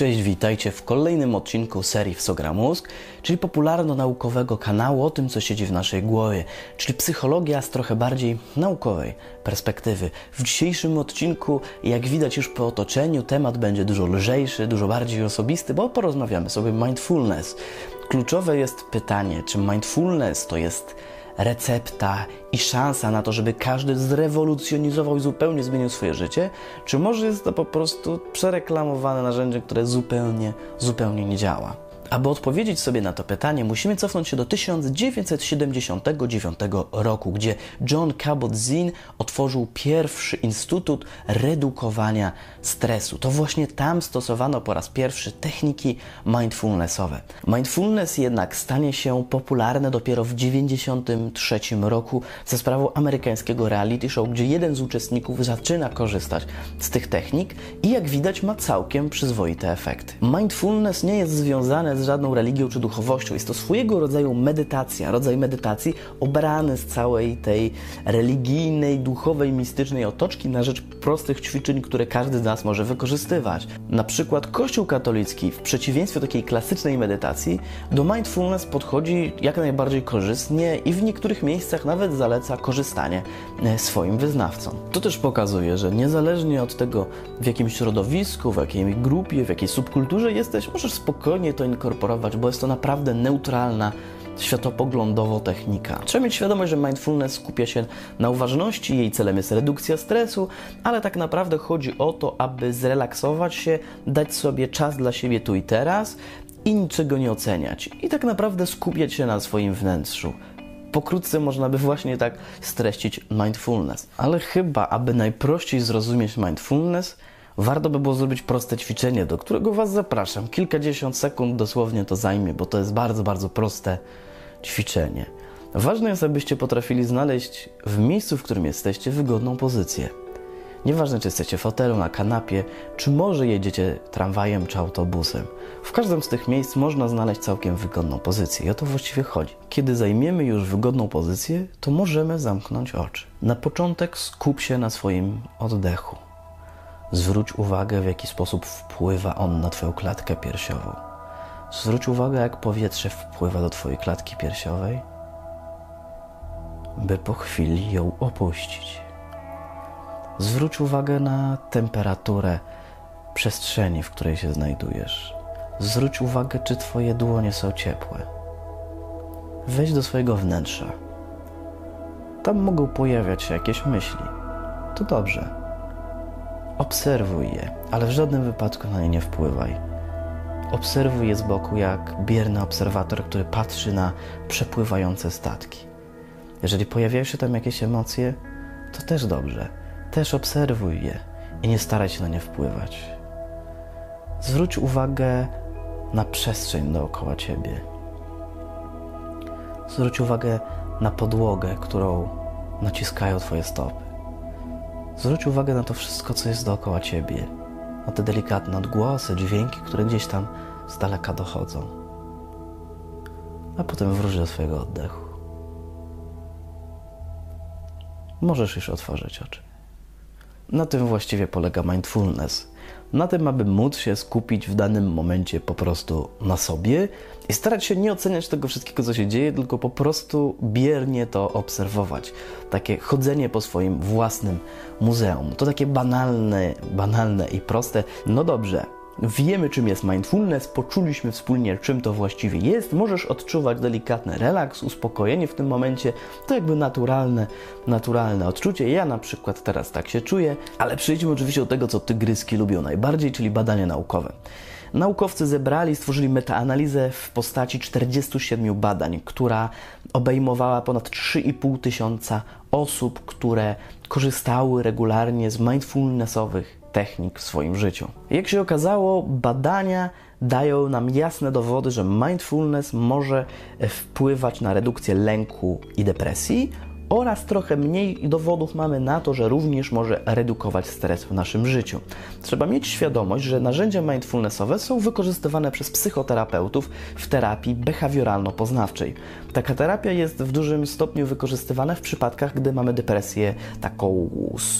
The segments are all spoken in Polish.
cześć, witajcie w kolejnym odcinku serii Wsogra Mózg, czyli popularno-naukowego kanału o tym, co siedzi w naszej głowie, czyli psychologia z trochę bardziej naukowej perspektywy. W dzisiejszym odcinku, jak widać już po otoczeniu, temat będzie dużo lżejszy, dużo bardziej osobisty, bo porozmawiamy sobie mindfulness. Kluczowe jest pytanie, czy mindfulness to jest recepta i szansa na to, żeby każdy zrewolucjonizował i zupełnie zmienił swoje życie, czy może jest to po prostu przereklamowane narzędzie, które zupełnie, zupełnie nie działa? Aby odpowiedzieć sobie na to pytanie, musimy cofnąć się do 1979 roku, gdzie John Cabot-Zinn otworzył pierwszy instytut redukowania stresu. To właśnie tam stosowano po raz pierwszy techniki mindfulnessowe. Mindfulness jednak stanie się popularne dopiero w 1993 roku ze sprawą amerykańskiego reality show, gdzie jeden z uczestników zaczyna korzystać z tych technik i jak widać ma całkiem przyzwoite efekty. Mindfulness nie jest związane z żadną religią czy duchowością. Jest to swojego rodzaju medytacja, rodzaj medytacji obrany z całej tej religijnej, duchowej, mistycznej otoczki na rzecz prostych ćwiczeń, które każdy z nas może wykorzystywać. Na przykład Kościół katolicki, w przeciwieństwie do takiej klasycznej medytacji, do mindfulness podchodzi jak najbardziej korzystnie i w niektórych miejscach nawet zaleca korzystanie e, swoim wyznawcom. To też pokazuje, że niezależnie od tego, w jakim środowisku, w jakiej grupie, w jakiej subkulturze jesteś, możesz spokojnie to inkorporować, bo jest to naprawdę neutralna światopoglądowo technika. Trzeba mieć świadomość, że mindfulness skupia się na uważności, jej celem jest redukcja stresu, ale tak naprawdę chodzi o to, aby zrelaksować się, dać sobie czas dla siebie tu i teraz i niczego nie oceniać. I tak naprawdę skupiać się na swoim wnętrzu. Pokrótce można by właśnie tak streścić mindfulness. Ale chyba, aby najprościej zrozumieć mindfulness, warto by było zrobić proste ćwiczenie, do którego Was zapraszam. Kilkadziesiąt sekund dosłownie to zajmie, bo to jest bardzo, bardzo proste ćwiczenie. Ważne jest, abyście potrafili znaleźć w miejscu, w którym jesteście, wygodną pozycję. Nieważne, czy jesteście w fotelu, na kanapie, czy może jedziecie tramwajem czy autobusem. W każdym z tych miejsc można znaleźć całkiem wygodną pozycję i o to właściwie chodzi. Kiedy zajmiemy już wygodną pozycję, to możemy zamknąć oczy. Na początek skup się na swoim oddechu. Zwróć uwagę, w jaki sposób wpływa on na Twoją klatkę piersiową. Zwróć uwagę, jak powietrze wpływa do Twojej klatki piersiowej, by po chwili ją opuścić. Zwróć uwagę na temperaturę przestrzeni, w której się znajdujesz. Zwróć uwagę, czy Twoje dłonie są ciepłe. Wejdź do swojego wnętrza. Tam mogą pojawiać się jakieś myśli. To dobrze. Obserwuj je, ale w żadnym wypadku na nie nie wpływaj. Obserwuj je z boku jak bierny obserwator, który patrzy na przepływające statki. Jeżeli pojawiają się tam jakieś emocje, to też dobrze. Też obserwuj je i nie staraj się na nie wpływać. Zwróć uwagę na przestrzeń dookoła ciebie. Zwróć uwagę na podłogę, którą naciskają Twoje stopy. Zwróć uwagę na to wszystko, co jest dookoła ciebie, na te delikatne odgłosy, dźwięki, które gdzieś tam z daleka dochodzą. A potem wróć do swojego oddechu. Możesz już otworzyć oczy. Na tym właściwie polega mindfulness. Na tym, aby móc się skupić w danym momencie po prostu na sobie i starać się nie oceniać tego wszystkiego, co się dzieje, tylko po prostu biernie to obserwować. Takie chodzenie po swoim własnym muzeum. To takie banalne, banalne i proste. No dobrze, Wiemy, czym jest mindfulness, poczuliśmy wspólnie, czym to właściwie jest. Możesz odczuwać delikatny relaks, uspokojenie w tym momencie. To jakby naturalne, naturalne odczucie. Ja na przykład teraz tak się czuję, ale przejdźmy oczywiście do tego, co tygryski lubią najbardziej, czyli badania naukowe. Naukowcy zebrali, stworzyli metaanalizę w postaci 47 badań, która obejmowała ponad 3,5 tysiąca osób, które korzystały regularnie z mindfulnessowych technik w swoim życiu. Jak się okazało, badania dają nam jasne dowody, że mindfulness może wpływać na redukcję lęku i depresji oraz trochę mniej dowodów mamy na to, że również może redukować stres w naszym życiu. Trzeba mieć świadomość, że narzędzia mindfulnessowe są wykorzystywane przez psychoterapeutów w terapii behawioralno-poznawczej. Taka terapia jest w dużym stopniu wykorzystywana w przypadkach, gdy mamy depresję taką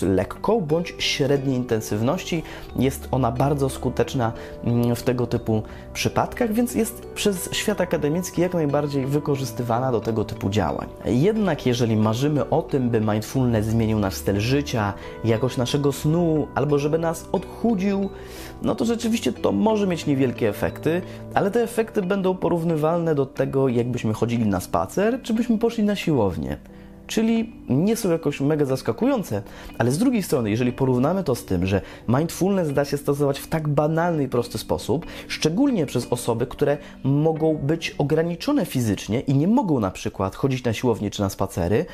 lekką bądź średniej intensywności. Jest ona bardzo skuteczna mm, w tego typu przypadkach, więc jest przez świat akademicki jak najbardziej wykorzystywana do tego typu działań. Jednak jeżeli marzymy o tym, by mindfulness zmienił nasz styl życia, jakość naszego snu, albo żeby nas odchudził, no to rzeczywiście to może mieć niewielkie efekty, ale te efekty będą porównywalne do tego, jakbyśmy chodzili na spacer, czy byśmy poszli na siłownię czyli nie są jakoś mega zaskakujące, ale z drugiej strony, jeżeli porównamy to z tym, że mindfulness da się stosować w tak banalny i prosty sposób, szczególnie przez osoby, które mogą być ograniczone fizycznie i nie mogą na przykład chodzić na siłownię czy na spacery,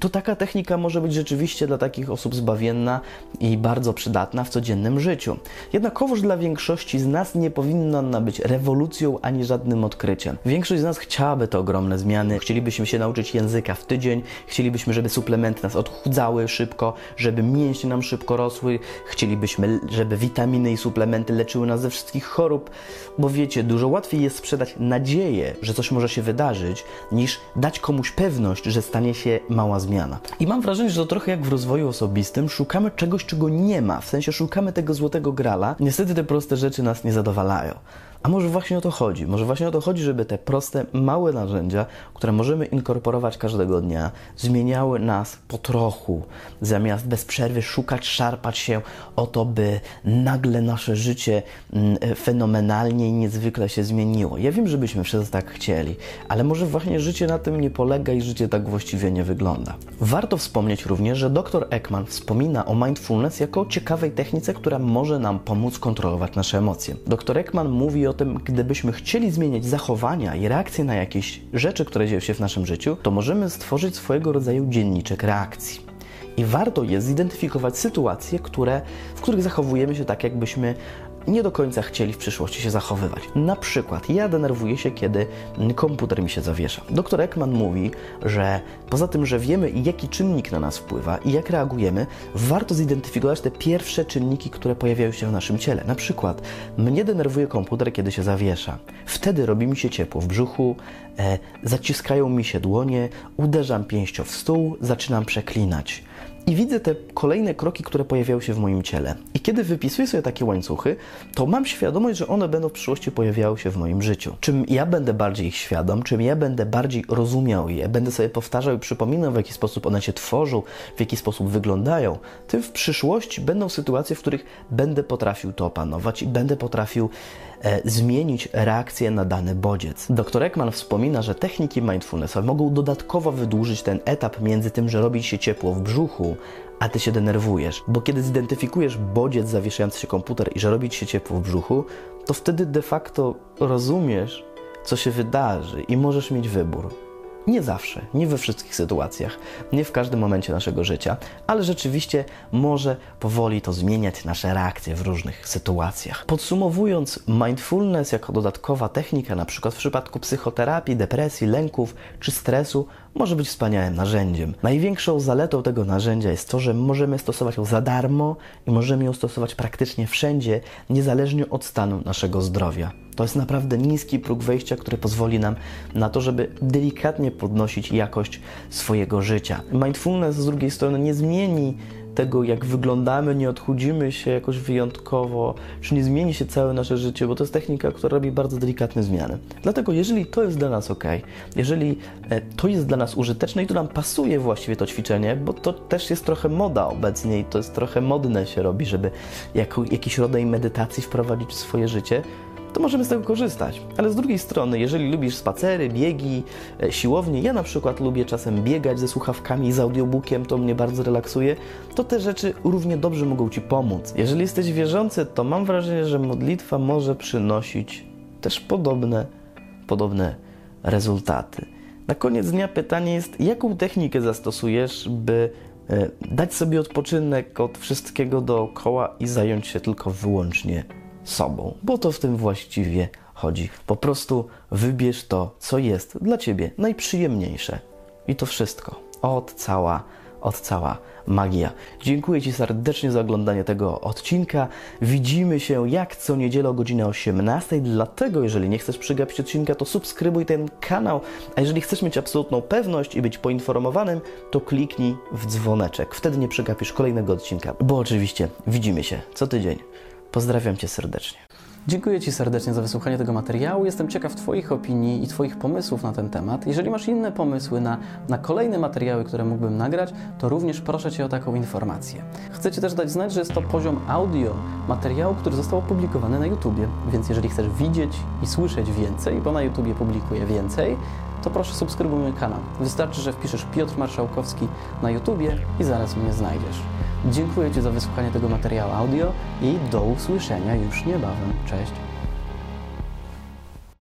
to taka technika może być rzeczywiście dla takich osób zbawienna i bardzo przydatna w codziennym życiu. Jednakowoż dla większości z nas nie powinna ona być rewolucją ani żadnym odkryciem. Większość z nas chciałaby te ogromne zmiany, chcielibyśmy się nauczyć języka w tydzień, Chcielibyśmy, żeby suplementy nas odchudzały szybko, żeby mięśnie nam szybko rosły. Chcielibyśmy, żeby witaminy i suplementy leczyły nas ze wszystkich chorób, bo wiecie, dużo łatwiej jest sprzedać nadzieję, że coś może się wydarzyć, niż dać komuś pewność, że stanie się mała zmiana. I mam wrażenie, że to trochę jak w rozwoju osobistym, szukamy czegoś, czego nie ma, w sensie szukamy tego złotego grala. Niestety te proste rzeczy nas nie zadowalają. A może właśnie o to chodzi? Może właśnie o to chodzi, żeby te proste, małe narzędzia, które możemy inkorporować każdego dnia, zmieniały nas po trochu, zamiast bez przerwy szukać, szarpać się o to, by nagle nasze życie mm, fenomenalnie i niezwykle się zmieniło. Ja wiem, żebyśmy wszyscy tak chcieli, ale może właśnie życie na tym nie polega i życie tak właściwie nie wygląda. Warto wspomnieć również, że dr Ekman wspomina o mindfulness jako ciekawej technice, która może nam pomóc kontrolować nasze emocje. Dr Ekman mówi o o tym, gdybyśmy chcieli zmieniać zachowania i reakcje na jakieś rzeczy, które dzieją się w naszym życiu, to możemy stworzyć swojego rodzaju dzienniczek reakcji. I warto jest zidentyfikować sytuacje, które, w których zachowujemy się tak, jakbyśmy nie do końca chcieli w przyszłości się zachowywać. Na przykład ja denerwuję się, kiedy komputer mi się zawiesza. Doktor Ekman mówi, że poza tym, że wiemy jaki czynnik na nas wpływa i jak reagujemy, warto zidentyfikować te pierwsze czynniki, które pojawiają się w naszym ciele. Na przykład mnie denerwuje komputer, kiedy się zawiesza. Wtedy robi mi się ciepło w brzuchu, e, zaciskają mi się dłonie, uderzam pięścią w stół, zaczynam przeklinać i widzę te kolejne kroki, które pojawiają się w moim ciele. I kiedy wypisuję sobie takie łańcuchy, to mam świadomość, że one będą w przyszłości pojawiały się w moim życiu. Czym ja będę bardziej ich świadom, czym ja będę bardziej rozumiał je, będę sobie powtarzał i przypominał, w jaki sposób one się tworzą, w jaki sposób wyglądają, tym w przyszłości będą sytuacje, w których będę potrafił to opanować i będę potrafił e, zmienić reakcję na dany bodziec. Dr Ekman wspomina, że techniki mindfulnessowe mogą dodatkowo wydłużyć ten etap między tym, że robi się ciepło w brzuchu, a ty się denerwujesz. Bo kiedy zidentyfikujesz bodziec zawieszający się komputer i że robi ci się ciepło w brzuchu, to wtedy de facto rozumiesz, co się wydarzy i możesz mieć wybór. Nie zawsze, nie we wszystkich sytuacjach, nie w każdym momencie naszego życia, ale rzeczywiście może powoli to zmieniać nasze reakcje w różnych sytuacjach. Podsumowując, mindfulness jako dodatkowa technika, na przykład w przypadku psychoterapii, depresji, lęków czy stresu, może być wspaniałym narzędziem. Największą zaletą tego narzędzia jest to, że możemy stosować ją za darmo i możemy ją stosować praktycznie wszędzie, niezależnie od stanu naszego zdrowia. To jest naprawdę niski próg wejścia, który pozwoli nam na to, żeby delikatnie podnosić jakość swojego życia. Mindfulness z drugiej strony nie zmieni tego, jak wyglądamy, nie odchudzimy się jakoś wyjątkowo, czy nie zmieni się całe nasze życie, bo to jest technika, która robi bardzo delikatne zmiany. Dlatego, jeżeli to jest dla nas ok, jeżeli e, to jest dla nas użyteczne i to nam pasuje właściwie to ćwiczenie, bo to też jest trochę moda obecnie i to jest trochę modne się robi, żeby jakiś rodzaj medytacji wprowadzić w swoje życie, to możemy z tego korzystać. Ale z drugiej strony, jeżeli lubisz spacery, biegi, e, siłownie, ja na przykład lubię czasem biegać ze słuchawkami, z audiobookiem, to mnie bardzo relaksuje, to te rzeczy równie dobrze mogą Ci pomóc. Jeżeli jesteś wierzący, to mam wrażenie, że modlitwa może przynosić też podobne, podobne rezultaty. Na koniec dnia pytanie jest, jaką technikę zastosujesz, by e, dać sobie odpoczynek od wszystkiego dookoła i zająć się tylko wyłącznie sobą, bo to w tym właściwie chodzi. Po prostu wybierz to, co jest dla ciebie najprzyjemniejsze. I to wszystko. od cała, od cała magia. Dziękuję Ci serdecznie za oglądanie tego odcinka. Widzimy się jak co niedzielę o godzinie 18. Dlatego, jeżeli nie chcesz przegapić odcinka, to subskrybuj ten kanał. A jeżeli chcesz mieć absolutną pewność i być poinformowanym, to kliknij w dzwoneczek. Wtedy nie przegapisz kolejnego odcinka. Bo oczywiście widzimy się co tydzień. Pozdrawiam Cię serdecznie. Dziękuję Ci serdecznie za wysłuchanie tego materiału. Jestem ciekaw Twoich opinii i Twoich pomysłów na ten temat. Jeżeli masz inne pomysły na, na kolejne materiały, które mógłbym nagrać, to również proszę Cię o taką informację. Chcę Ci też dać znać, że jest to poziom audio materiału, który został opublikowany na YouTubie. Więc jeżeli chcesz widzieć i słyszeć więcej, bo na YouTubie publikuję więcej, to proszę subskrybuj mój kanał. Wystarczy, że wpiszesz Piotr Marszałkowski na YouTubie i zaraz mnie znajdziesz. Dziękuję Ci za wysłuchanie tego materiału audio i do usłyszenia już niebawem. Cześć!